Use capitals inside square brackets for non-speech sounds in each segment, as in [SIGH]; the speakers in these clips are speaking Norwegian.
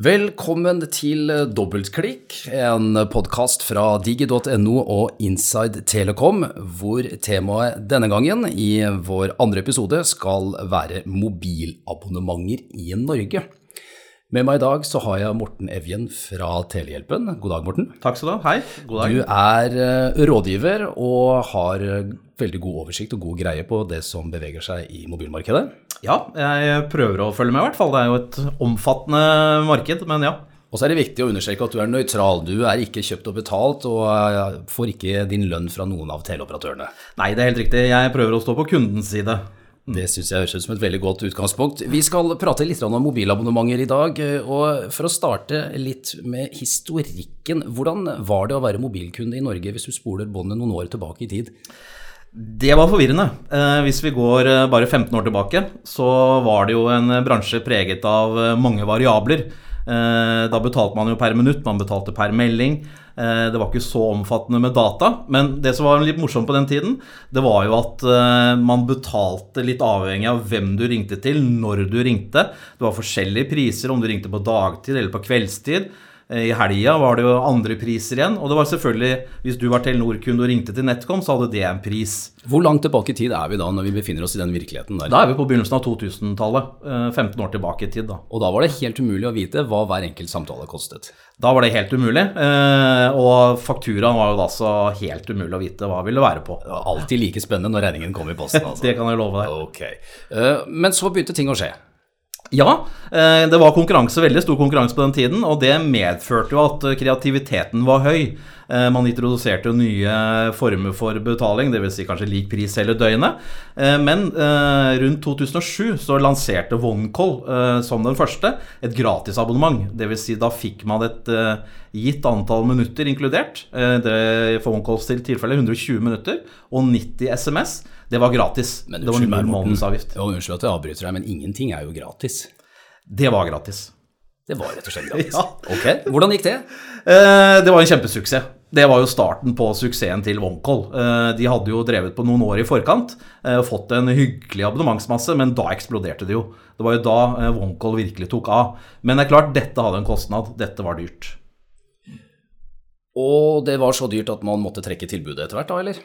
Velkommen til Dobbeltklikk, en podkast fra digi.no og Inside Telekom, hvor temaet denne gangen i vår andre episode skal være mobilabonnementer i Norge. Med meg i dag så har jeg Morten Evjen fra Telehjelpen. God dag, Morten. Takk skal du ha. Hei. God dag. Du er eh, rådgiver og har eh, veldig god oversikt og god greie på det som beveger seg i mobilmarkedet. Ja, jeg prøver å følge med i hvert fall. Det er jo et omfattende marked, men ja. Og så er det viktig å understreke at du er nøytral. Du er ikke kjøpt og betalt, og eh, får ikke din lønn fra noen av teleoperatørene. Nei, det er helt riktig. Jeg prøver å stå på kundens side. Det syns jeg høres ut som et veldig godt utgangspunkt. Vi skal prate litt om mobilabonnementer i dag. og For å starte litt med historikken. Hvordan var det å være mobilkunde i Norge hvis du spoler båndet noen år tilbake i tid? Det var forvirrende. Eh, hvis vi går eh, bare 15 år tilbake, så var det jo en bransje preget av eh, mange variabler. Eh, da betalte man jo per minutt, man betalte per melding. Eh, det var ikke så omfattende med data. Men det som var litt morsomt på den tiden, det var jo at eh, man betalte litt avhengig av hvem du ringte til, når du ringte. Det var forskjellige priser om du ringte på dagtid eller på kveldstid. I helga var det jo andre priser igjen. Og det var selvfølgelig, hvis du var Telenor-kunde og ringte til NetCom, så hadde det en pris. Hvor langt tilbake i tid er vi da, når vi befinner oss i den virkeligheten der? Da er vi på begynnelsen av 2000-tallet. 15 år tilbake i tid, da. Og da var det helt umulig å vite hva hver enkelt samtale kostet? Da var det helt umulig. Og fakturaen var jo da så helt umulig å vite hva det ville være på. Det var alltid like spennende når regningen kom i posten, altså. [LAUGHS] det kan jeg love deg. Ok. Men så begynte ting å skje. Ja, det var konkurranse, veldig stor konkurranse på den tiden, og det medførte jo at kreativiteten var høy. Man introduserte jo nye former for betaling, dvs. Si kanskje lik pris hele døgnet. Men rundt 2007 så lanserte OneCall som den første et gratisabonnement. Dvs. Si da fikk man et gitt antall minutter inkludert. Det for OneCalls til tilfelle 120 minutter og 90 SMS. Det var gratis. Men, det var null månedsavgift. Unnskyld at jeg avbryter deg, men ingenting er jo gratis. Det var gratis. Det var rett og slett [LAUGHS] gratis. ja. Ok, Hvordan gikk det? Eh, det var en kjempesuksess. Det var jo starten på suksessen til OneCall. Eh, de hadde jo drevet på noen år i forkant eh, fått en hyggelig abonnementsmasse, men da eksploderte det jo. Det var jo da OneCall virkelig tok av. Men det er klart, dette hadde en kostnad. Dette var dyrt. Og det var så dyrt at man måtte trekke tilbudet etter hvert, da, eller?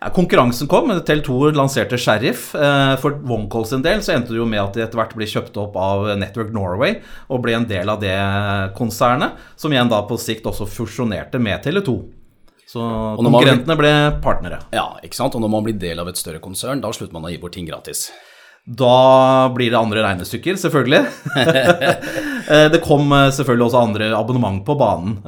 Ja, konkurransen kom. Tele2 lanserte Sheriff. For OneCalls en del så endte det jo med at de etter hvert ble kjøpt opp av Network Norway og ble en del av det konsernet, som igjen da på sikt også fusjonerte med Tele2. Så konkurrentene ble partnere. Ja, ikke sant. Og når man blir del av et større konsern, da slutter man å gi bort ting gratis. Da blir det andre regnestykker, selvfølgelig. [LAUGHS] det kom selvfølgelig også andre abonnement på banen.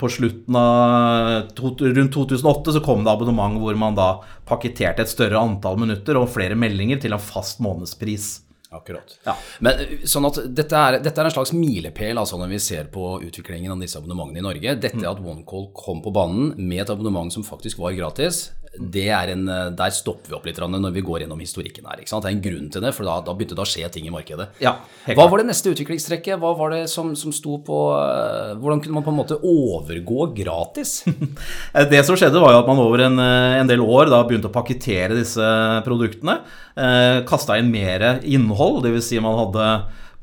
På slutten av rundt 2008 så kom det abonnement hvor man da pakketerte et større antall minutter og flere meldinger til en fast månedspris. Akkurat. Ja. Men sånn at dette er, dette er en slags milepæl altså når vi ser på utviklingen av disse abonnementene i Norge. Dette at OneCall kom på banen med et abonnement som faktisk var gratis, en, der stopper vi opp litt når vi går gjennom historikken her. Det er en grunn til det, for da, da begynte det å skje ting i markedet. Ja, Hva var det neste utviklingstrekket? Hva var det som, som sto på Hvordan kunne man på en måte overgå gratis? [LAUGHS] det som skjedde, var jo at man over en, en del år da begynte å pakkettere disse produktene. Eh, Kasta inn mer innhold, dvs. Si man hadde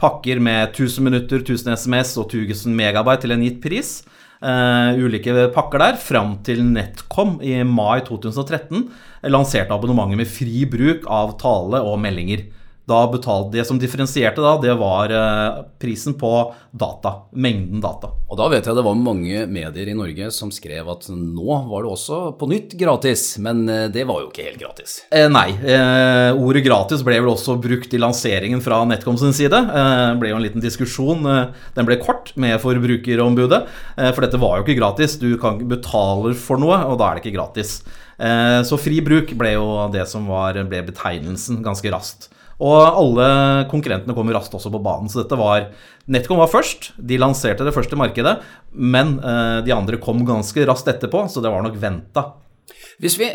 pakker med 1000 minutter, 1000 SMS og 1000 megabyte til en gitt pris. Uh, ulike pakker der, fram til NetCom i mai 2013 lanserte abonnementet med fri bruk av tale og meldinger. Da betalte Det som differensierte da, det var uh, prisen på data. Mengden data. Og da vet jeg det var mange medier i Norge som skrev at nå var det også på nytt gratis, men uh, det var jo ikke helt gratis. Eh, nei. Eh, ordet gratis ble vel også brukt i lanseringen fra NetCom sin side. Eh, det ble jo en liten diskusjon. den ble kort med forbrukerombudet, for dette var jo ikke gratis. Du kan betaler for noe, og da er det ikke gratis. så fri bruk ble jo det som var, ble betegnelsen ganske raskt. Og alle konkurrentene kom raskt også på banen. Så dette var Netcom var først. De lanserte det første markedet. Men uh, de andre kom ganske raskt etterpå, så det var nok venta. Hvis vi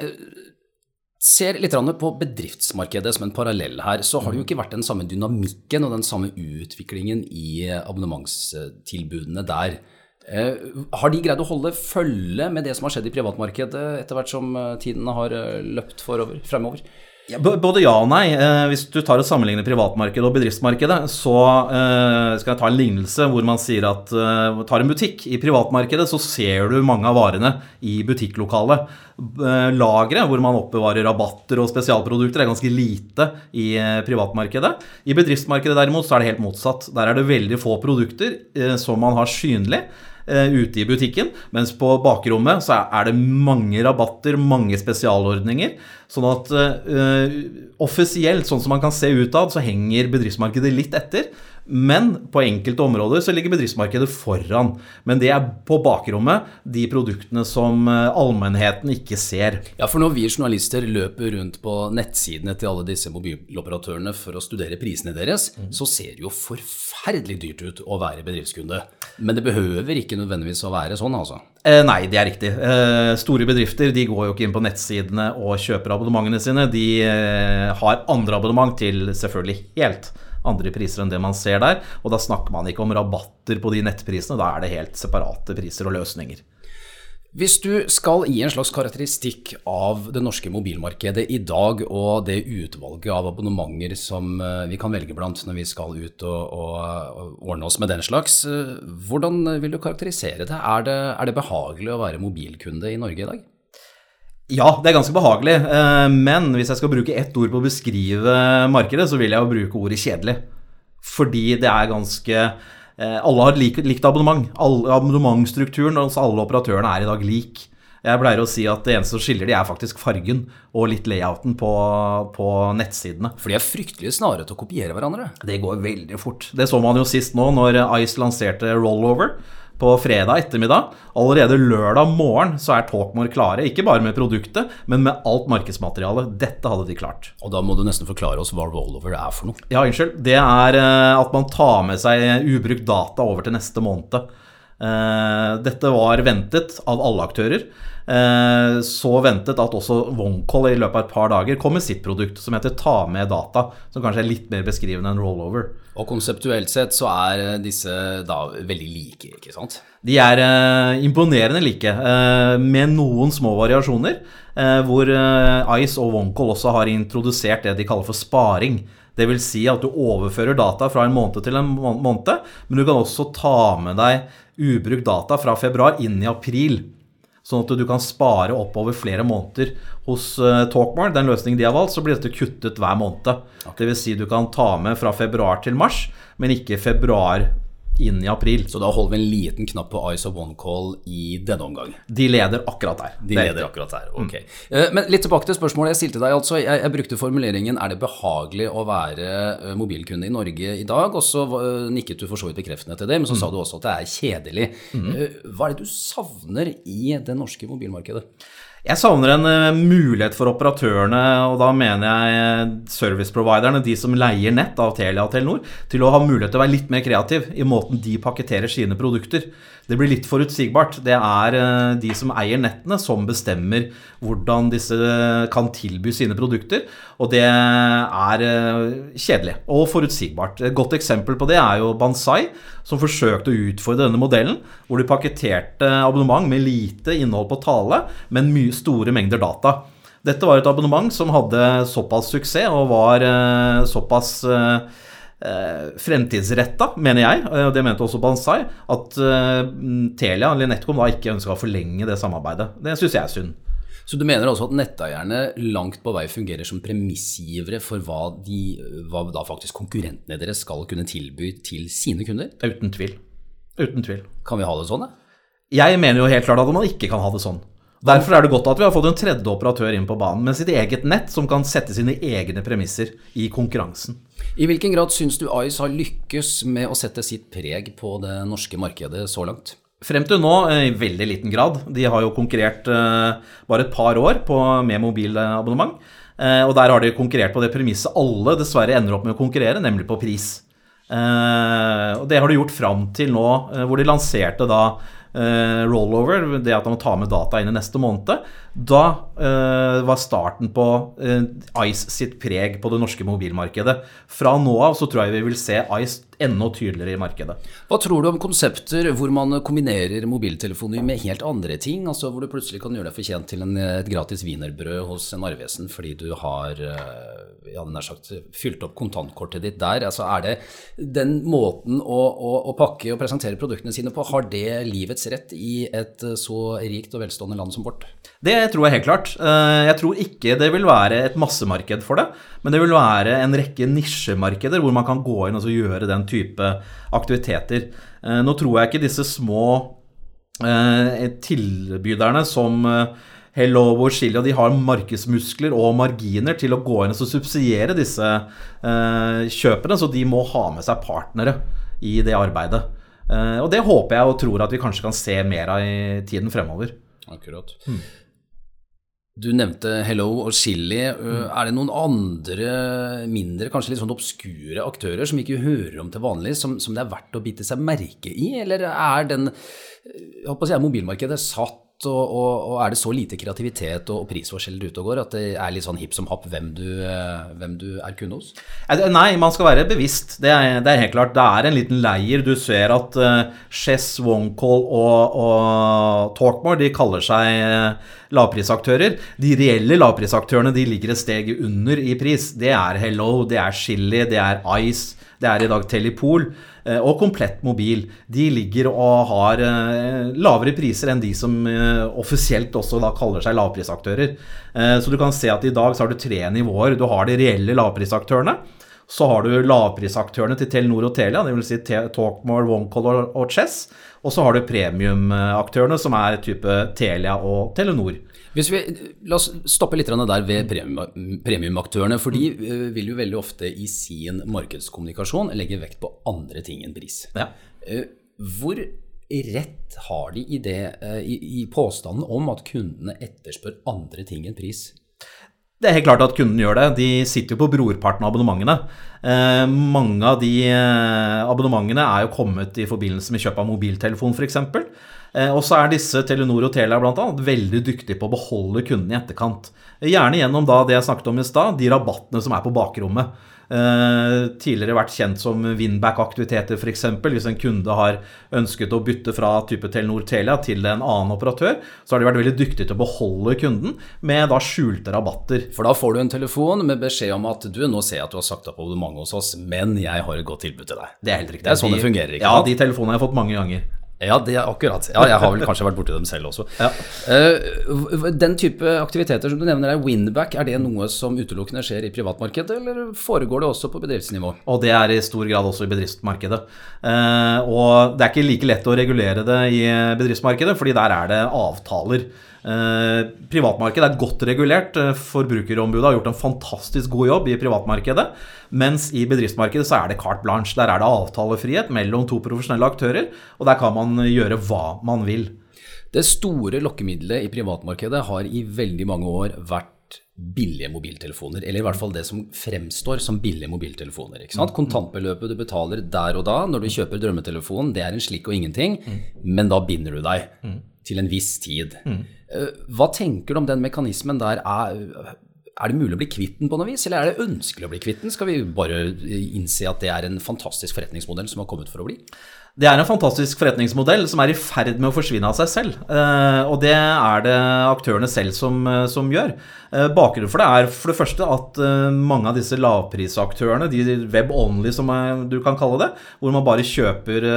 ser litt på bedriftsmarkedet som en parallell her, så har det jo ikke vært den samme dynamikken og den samme utviklingen i abonnementstilbudene der. Eh, har de greid å holde følge med det som har skjedd i privatmarkedet etter hvert som tiden har løpt forover, fremover? Ja, både ja og nei. Eh, hvis du tar og sammenligner privatmarkedet og bedriftsmarkedet, så eh, skal jeg ta en lignelse hvor man sier at eh, tar en butikk. I privatmarkedet så ser du mange av varene i butikklokalet. Lageret hvor man oppbevarer rabatter og spesialprodukter, er ganske lite i privatmarkedet. I bedriftsmarkedet derimot så er det helt motsatt. Der er det veldig få produkter som man har synlig. Eh, ute i butikken. Mens på bakrommet så er det mange rabatter, mange spesialordninger. Sånn at uh, offisielt, sånn som man kan se utad, så henger bedriftsmarkedet litt etter. Men på enkelte områder så ligger bedriftsmarkedet foran. Men det er på bakrommet de produktene som allmennheten ikke ser. Ja, for når vi journalister løper rundt på nettsidene til alle disse mobiloperatørene for å studere prisene deres, mm. så ser det jo forferdelig dyrt ut å være bedriftskunde. Men det behøver ikke nødvendigvis å være sånn, altså? Eh, nei, det er riktig. Eh, store bedrifter de går jo ikke inn på nettsidene og kjøper abonnementene sine. De eh, har andre abonnement til selvfølgelig helt andre priser enn det man ser der. Og da snakker man ikke om rabatter på de nettprisene, da er det helt separate priser og løsninger. Hvis du skal gi en slags karakteristikk av det norske mobilmarkedet i dag, og det utvalget av abonnementer som eh, vi kan velge blant når vi skal ut og, og ordne oss med den slags, eh, hvordan vil du karakterisere det? Er, det? er det behagelig å være mobilkunde i Norge i dag? Ja, det er ganske behagelig. Eh, men hvis jeg skal bruke ett ord på å beskrive markedet, så vil jeg jo bruke ordet kjedelig. Fordi det er ganske Eh, alle har lik, likt abonnement. Abonnementstrukturen hos alle operatørene er i dag lik. Jeg pleier å si at det eneste som skiller de er faktisk fargen og litt layouten på, på nettsidene. For de er fryktelig snare til å kopiere hverandre. Det går veldig fort. Det så man jo sist nå når Ice lanserte Rollover på fredag ettermiddag. Allerede lørdag morgen så er Talkmore klare, ikke bare med produktet, men med alt markedsmaterialet. Dette hadde de klart. Og da må du nesten forklare oss hva rollover er for noe. Ja, unnskyld. Det er eh, at man tar med seg ubrukt data over til neste måned. Eh, dette var ventet av alle aktører. Eh, så ventet at også OneCall i løpet av et par dager kom med sitt produkt som heter Ta med data, som kanskje er litt mer beskrivende enn rollover. Og konseptuelt sett så er eh, disse da veldig like, ikke sant? De er eh, imponerende like, eh, med noen små variasjoner. Eh, hvor Ice og OneCall også har introdusert det de kaller for sparing. Det vil si at du overfører data fra en måned til en måned, men du kan også ta med deg ubrukt data fra februar inn i april. Sånn at du kan spare oppover flere måneder. Hos Talkmar, den løsningen de har valgt, så blir dette kuttet hver måned. Dvs. Si du kan ta med fra februar til mars, men ikke februar inn i april. Så da holder vi en liten knapp på Ice of One Call i denne omgang? De leder akkurat der. De leder akkurat der, ok. Mm. Men litt tilbake til spørsmålet jeg stilte deg. altså. Jeg, jeg, brukte formuleringen 'er det behagelig å være eh, mobilkunde i Norge i dag'? Og så uh, nikket du for så vidt bekreftende til det, men så mm. sa du også at det er kjedelig. Mm. Hva er det du savner i det norske mobilmarkedet? Jeg savner en uh, mulighet for operatørene, og da mener jeg uh, serviceproviderne, de som leier nett av Telia og Telenor, til å ha mulighet til å være litt mer kreativ i måten de pakketterer sine produkter. Det blir litt forutsigbart. Det er uh, de som eier nettene, som bestemmer hvordan disse kan tilby sine produkter, og det er kjedelig og forutsigbart. Et godt eksempel på det er jo Bansai, som forsøkte å utfordre denne modellen, hvor de pakketerte abonnement med lite innhold på tale, men mye store mengder data. Dette var et abonnement som hadde såpass suksess og var såpass fremtidsretta, mener jeg, og det mente også Bansai, at uh, Telia eller NetCom da ikke ønska å forlenge det samarbeidet. Det syns jeg er synd. Så du mener også at netteierne langt på vei fungerer som premissgivere for hva, de, hva da faktisk konkurrentene deres skal kunne tilby til sine kunder? Uten tvil. Uten tvil. Kan vi ha det sånn, da? Jeg mener jo helt klart at man ikke kan ha det sånn. Derfor er det godt at vi har fått en tredje operatør inn på banen med sitt eget nett, som kan sette sine egne premisser i konkurransen. I hvilken grad syns du Ice har lykkes med å sette sitt preg på det norske markedet så langt? Frem til nå i veldig liten grad. De har jo konkurrert eh, bare et par år på, med mobilabonnement. Eh, og der har de konkurrert på det premisset alle dessverre ender opp med å konkurrere, nemlig på pris. Eh, og det har de gjort fram til nå, hvor de lanserte da rollover, det at man må ta med data inn i neste måned, da uh, var starten på uh, Ice sitt preg på det norske mobilmarkedet. Fra nå av så tror jeg vi vil se Ice enda tydeligere i markedet. Hva tror du om konsepter hvor man kombinerer mobiltelefoner med helt andre ting? Altså hvor du plutselig kan gjøre deg fortjent til en, et gratis wienerbrød hos en arvesen fordi du har eh, ja, nær sagt, fylt opp kontantkortet ditt der. Altså Er det den måten å, å, å pakke og presentere produktene sine på, har det livets rett i et så rikt og velstående land som vårt? Det tror jeg helt klart. Eh, jeg tror ikke det vil være et massemarked for det, men det vil være en rekke nisjemarkeder hvor man kan gå inn og gjøre den type aktiviteter. Eh, nå tror jeg ikke disse små eh, tilbyderne som eh, Hello og Chili, de har markedsmuskler og marginer til å gå inn og subsidiere disse kjøpene, så de må ha med seg partnere i det arbeidet. Og det håper jeg og tror at vi kanskje kan se mer av i tiden fremover. Akkurat. Hmm. Du nevnte Hello og Chili. Mm. Er det noen andre mindre, kanskje litt sånn obskure aktører som ikke hører om til vanlig, som, som, det er verdt å bite seg merke i? Eller er den, jeg håper å si, er mobilmarkedet satt og, og, og, er det så lite kreativitet og, og prisforskjeller ute og går at det er litt sånn hipp som happ hvem du, eh, hvem du er kunde hos? Nei, man skal være bevisst. Det er, det er, helt klart. Det er en liten leir. Du ser at uh, Chess, Wongcall og, og Talkmore de kaller seg uh, lavprisaktører. De reelle lavprisaktørene de ligger et steg under i pris. Det er Hello, det er Chili, det er Ice, det er i dag Telepol eh, og Komplett Mobil. De ligger og har eh, lavere priser enn de som eh, offisielt også da kaller seg lavprisaktører. Så du kan se at i dag så har du tre nivåer. Du har de reelle lavprisaktørene. Så har du lavprisaktørene til Telenor og Telia, dvs. Si Talkmore, OneCall og Chess. Og så har du premiumaktørene, som er type Telia og Telenor. Hvis vi, La oss stoppe litt der ved premiumaktørene. For de eh, vil jo veldig ofte i sin markedskommunikasjon legge vekt på andre ting enn pris. Ja. Eh, hvor rett har de i, det, eh, i, i påstanden om at kundene etterspør andre ting enn pris? Det er helt klart at kunden gjør det. De sitter jo på brorparten av abonnementene. Eh, mange av de abonnementene er jo kommet i forbindelse med kjøp av mobiltelefon f.eks. Eh, og så er disse Telenor og Telia annet veldig dyktige på å beholde kunden i etterkant. Gjerne gjennom da det jeg snakket om i stad, de rabattene som er på bakrommet. Eh, tidligere vært kjent som winback-aktiviteter, f.eks. Hvis en kunde har ønsket å bytte fra type Telenor Telia til en annen operatør, så har de vært veldig dyktige til å beholde kunden med da skjulte rabatter. For da får du en telefon med beskjed om at du, nå ser jeg at du har sagt opp abonnement hos oss, men jeg har et godt tilbud til deg. Det er helt riktig. Det er sånn det fungerer, ikke Ja, de telefonene har jeg fått mange ganger. Ja, det er akkurat. Ja, jeg har vel kanskje vært borti dem selv også. [LAUGHS] Ja. Uh, den type aktiviteter som du nevner, er winback. Er det noe som utelukkende skjer i privatmarkedet, eller foregår det også på bedriftsnivå? Og det er i stor grad også i bedriftsmarkedet. Uh, og det er ikke like lett å regulere det i bedriftsmarkedet, fordi der er det avtaler. Eh, privatmarkedet er godt regulert. Eh, Forbrukerombudet har gjort en fantastisk god jobb i privatmarkedet. Mens i bedriftsmarkedet så er det carte blanche. Der er det avtalefrihet mellom to profesjonelle aktører, og der kan man gjøre hva man vil. Det store lokkemiddelet i privatmarkedet har i veldig mange år vært billige mobiltelefoner, eller i hvert fall det som fremstår som billige mobiltelefoner. Mm. Kontantbeløpet du betaler der og da når du kjøper drømmetelefonen, det er en slikk og ingenting, mm. men da binder du deg mm. til en viss tid. Mm. Eh, hva tenker du om den mekanismen der? Er, er det mulig å bli kvitt den på noe vis, eller er det ønskelig å bli kvitt den? Skal vi bare innse at det er en fantastisk forretningsmodell som har kommet for å bli? Det er en fantastisk forretningsmodell som er i ferd med å forsvinne av seg selv. Eh, og det er det aktørene selv som, eh, som gjør. Eh, bakgrunnen for det er for det første at mange av disse lavprisaktørene, de web-only som du kan kalle det, hvor man bare kjøper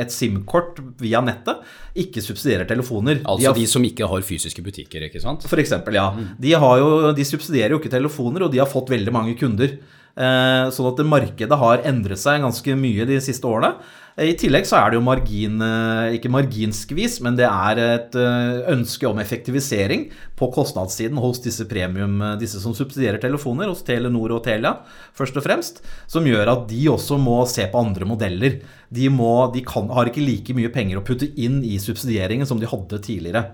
et SIM-kort via nettet, ikke subsidierer telefoner. Altså de, har, de, som ikke har fysiske butikker, ikke sant? For eksempel, ja. Mm. De, jo, de subsidierer jo ikke telefoner, og de har fått veldig mange kunder. Sånn at markedet har endret seg ganske mye de siste årene. I tillegg så er det jo margin, eh, ikke marginskvis, men det er et eh, ønske om effektivisering på kostnadssiden hos disse premium, eh, disse som subsidierer telefoner, hos Telenor og Telia først og fremst, som gjør at de også må se på andre modeller. De, må, de kan, har ikke like mye penger å putte inn i subsidieringen som de hadde tidligere.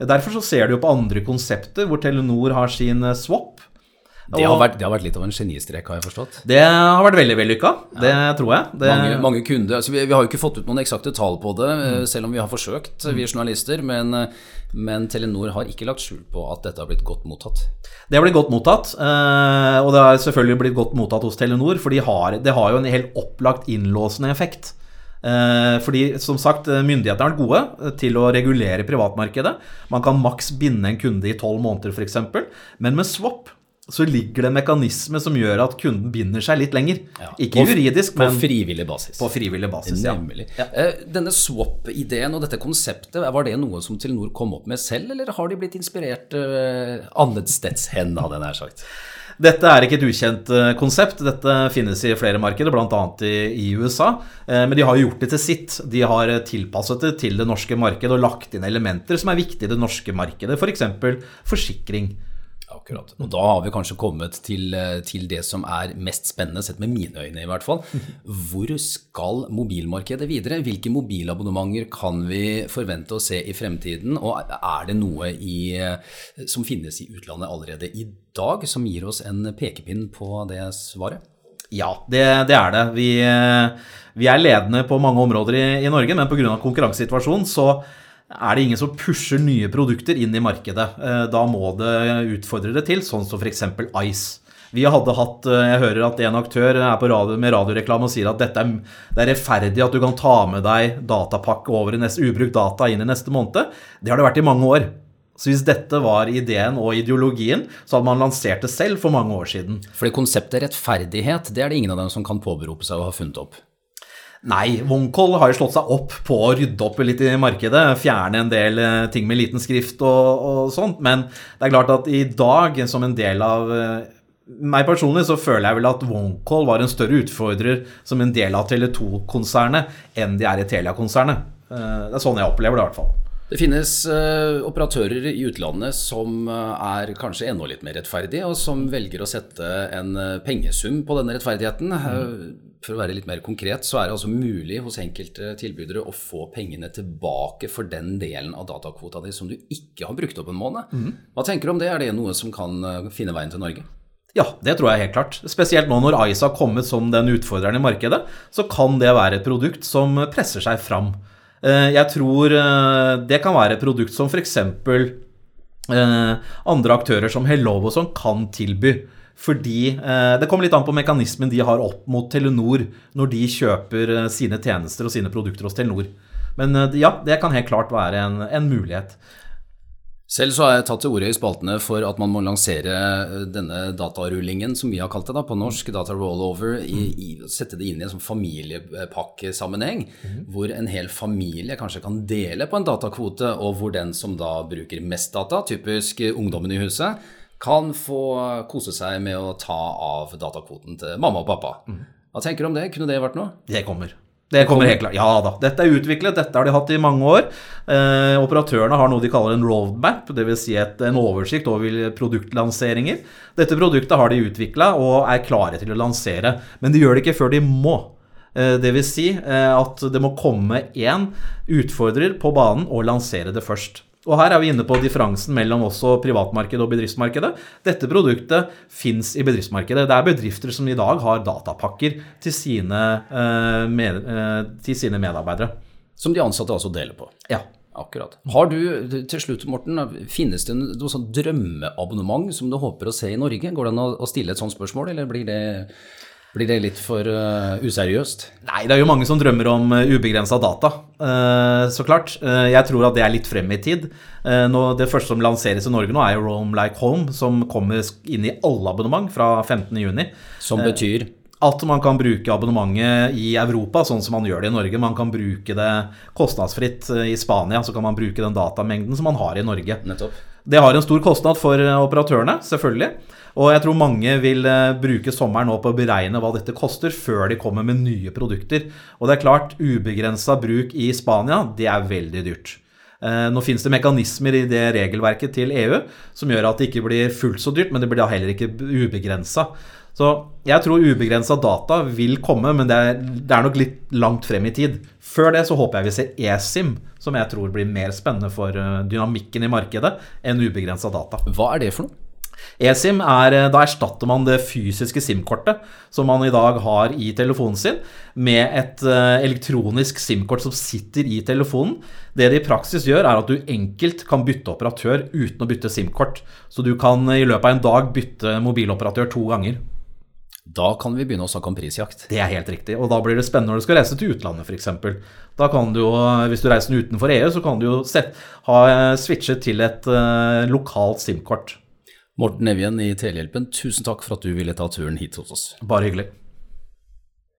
Derfor så ser du jo på andre konsepter, hvor Telenor har sin swap Det har, vært, det har vært litt av en genistrek, har jeg forstått. Det har vært veldig vellykka, det tror jeg. Det, Mange, mange kunder, altså vi, vi har jo ikke fått ut noen eksakte tall på det, mm. selv om vi har forsøkt, vi er journalister. Men, eh, men Telenor har ikke lagt skjul på at dette har blitt godt mottatt. Det har blitt godt mottatt, eh, og det har selvfølgelig blitt godt mottatt hos Telenor, for de har, det har jo en helt opplagt innlåsende effekt. Eh, Fordi som sagt, myndighetene har vært gode til å regulere privatmarkedet. Man kan maks binde en kunde i tolv måneder f.eks. Men med swap så ligger det en mekanisme som gjør at kunden binder seg litt lenger. Ja. Ikke På- juridisk, På frivillig basis. på frivillig basis. Ja. Nemlig. Eh, Denne swap-ideen og dette konseptet, var det noe som Telenor kom opp med selv, eller har de blitt inspirert uh, annetsteds hen, hadde jeg nær sagt? Dette er ikke et ukjent eh, konsept. Dette finnes i flere markeder, bl.a. I, i USA. Eh, Men de har gjort det til sitt. De har eh, tilpasset det til det norske markedet og lagt inn elementer som er viktige i det norske markedet, f.eks. For forsikring. Akkurat. Og da har vi kanskje kommet til, eh, til det som er mest spennende, sett med mine øyne i hvert fall. [LAUGHS] Hvor skal mobilmarkedet videre? Hvilke mobilabonnementer kan vi forvente å se i fremtiden? Og er det noe i, eh, som finnes i utlandet allerede i dag, som gir oss en pekepinn på det svaret? Ja, det, det er det. Vi, eh, vi er ledende på mange områder i, i Norge, men pga. konkurransesituasjonen så er det ingen som pusher nye produkter inn i markedet. Eh, Da må det utfordrere til, sånn som f.eks. Ice. Vi hadde hatt, eh, Jeg hører at en aktør er på radio, med radioreklame og sier at dette er, det er rettferdig at du kan ta med deg datapakke over i neste, ubrukt data inn i neste måned. Det har det vært i mange år. Så hvis dette var ideen og ideologien, så hadde man lansert det selv for mange år siden. Fordi konseptet rettferdighet, det er det ingen av dem som kan påberope seg å ha funnet opp. Nei, OneCall har jo slått seg opp på å rydde opp litt i markedet. Fjerne en del eh, ting med liten skrift og, og sånt. Men det er klart at i dag, som en del av eh, meg personlig, så føler jeg vel at OneCall var en større utfordrer som en del av Tele2-konsernet enn de er i Telia-konsernet. Eh, Det er sånn jeg opplever det, i hvert fall. Det finnes uh, operatører i utlandet som er kanskje enda litt mer rettferdige, og som velger å sette en pengesum på denne rettferdigheten. Eh, For å være litt mer konkret, så er det altså mulig hos enkelte tilbydere å få pengene tilbake for den delen av datakvota di som du ikke har brukt opp en måned. Hva tenker du om det? Er det noe som kan eh, finne veien til Norge? Ja, det tror jeg helt klart. Spesielt nå når Ice har kommet som den utfordreren i markedet, så kan det være et produkt som presser seg fram. Eh, Jeg tror eh, det kan være et produkt som f.eks. andre aktører som Hellovo sånn kan tilby. Fordi eh, Det kommer litt an på mekanismen de har opp mot Telenor når de kjøper eh, sine tjenester og sine produkter hos Telenor. Men eh, ja, det kan helt klart være en, en mulighet. Selv så har jeg tatt til orde i spaltene for at man må lansere eh, denne datarullingen, som vi har kalt det da, på norsk, data rollover, i, i, sette det inn i en sånn familiepakkesammenheng, hvor en hel familie kanskje kan dele på en datakvote, og hvor den som da bruker mest data, typisk ungdommen i huset, kan få kose seg med å ta av datakvoten til mamma og pappa. Hva tenker du om det? Kunne det vært noe? Det kommer. Det kommer helt klart. Ja da. Dette er utviklet, dette har de hatt i mange år. Eh, operatørene har noe de kaller en roadmap, dvs. Si et, en oversikt over produktlanseringer. Dette produktet har de utvikla og er klare til å lansere, men de gjør det ikke før de må. Eh, det vil si eh, at det må komme én utfordrer på banen og lansere det først. Og her er vi inne på differansen mellom også privatmarkedet og bedriftsmarkedet. Dette produktet fins i bedriftsmarkedet. Det er bedrifter som i dag har datapakker til sine, eh, med, eh, til sine medarbeidere. Som de ansatte altså deler på. Ja. Akkurat. Har du, til slutt Morten, finnes det noe sånn drømmeabonnement som du håper å se i Norge? Går det an å å stille et sånt spørsmål, eller blir det, blir det litt for uh, useriøst? Nei, det er jo mange som drømmer om ubegrensa data, uh, så klart. Eh, Jeg tror at det er litt frem i tid. Eh, Nå, det første som lanseres i Norge nå, er jo Roam Like Home, som kommer inn i alle abonnement fra 15.6. Som betyr At man kan bruke abonnementet i Europa, sånn som man gjør det i Norge. Man kan bruke det kostnadsfritt eh, i Spania, så kan man bruke den datamengden som man har i Norge. nettopp Det har en stor kostnad for eh, operatørene, selvfølgelig. Og jeg tror mange vil eh, bruke sommeren på å beregne hva dette koster, før de kommer med nye produkter. Og det er klart, ubegrensa bruk i Spania, det er veldig dyrt. Eh, Nå finnes det mekanismer i det regelverket til EU som gjør at det ikke blir fullt så dyrt, men det blir da heller ikke ubegrensa. Så jeg tror ubegrensa data vil komme, men det er, det er nok litt langt frem i tid. Før det så håper jeg vi ser eSIM, som jeg tror blir mer spennende for eh, dynamikken i markedet enn ubegrensa data. Hva er det for noe? eSIM er eh, Da erstatter man det fysiske SIM-kortet som man i dag har i telefonen sin, med et eh, elektronisk SIM-kort som sitter i telefonen. Det det i praksis gjør, er at du enkelt kan bytte operatør uten å bytte SIM-kort. Så du kan i løpet av en dag bytte mobiloperatør to ganger. Da kan vi begynne å snakke om prisjakt. Det er helt riktig. Og da blir det spennende når du skal reise til utlandet, f.eks. Da kan du jo, hvis du reiser utenfor EU, så kan du jo ha eh, switchet til et lokalt SIM-kort. Morten Evjen i Telehjelpen, tusen takk for at du ville ta turen hit hos oss. Bare hyggelig.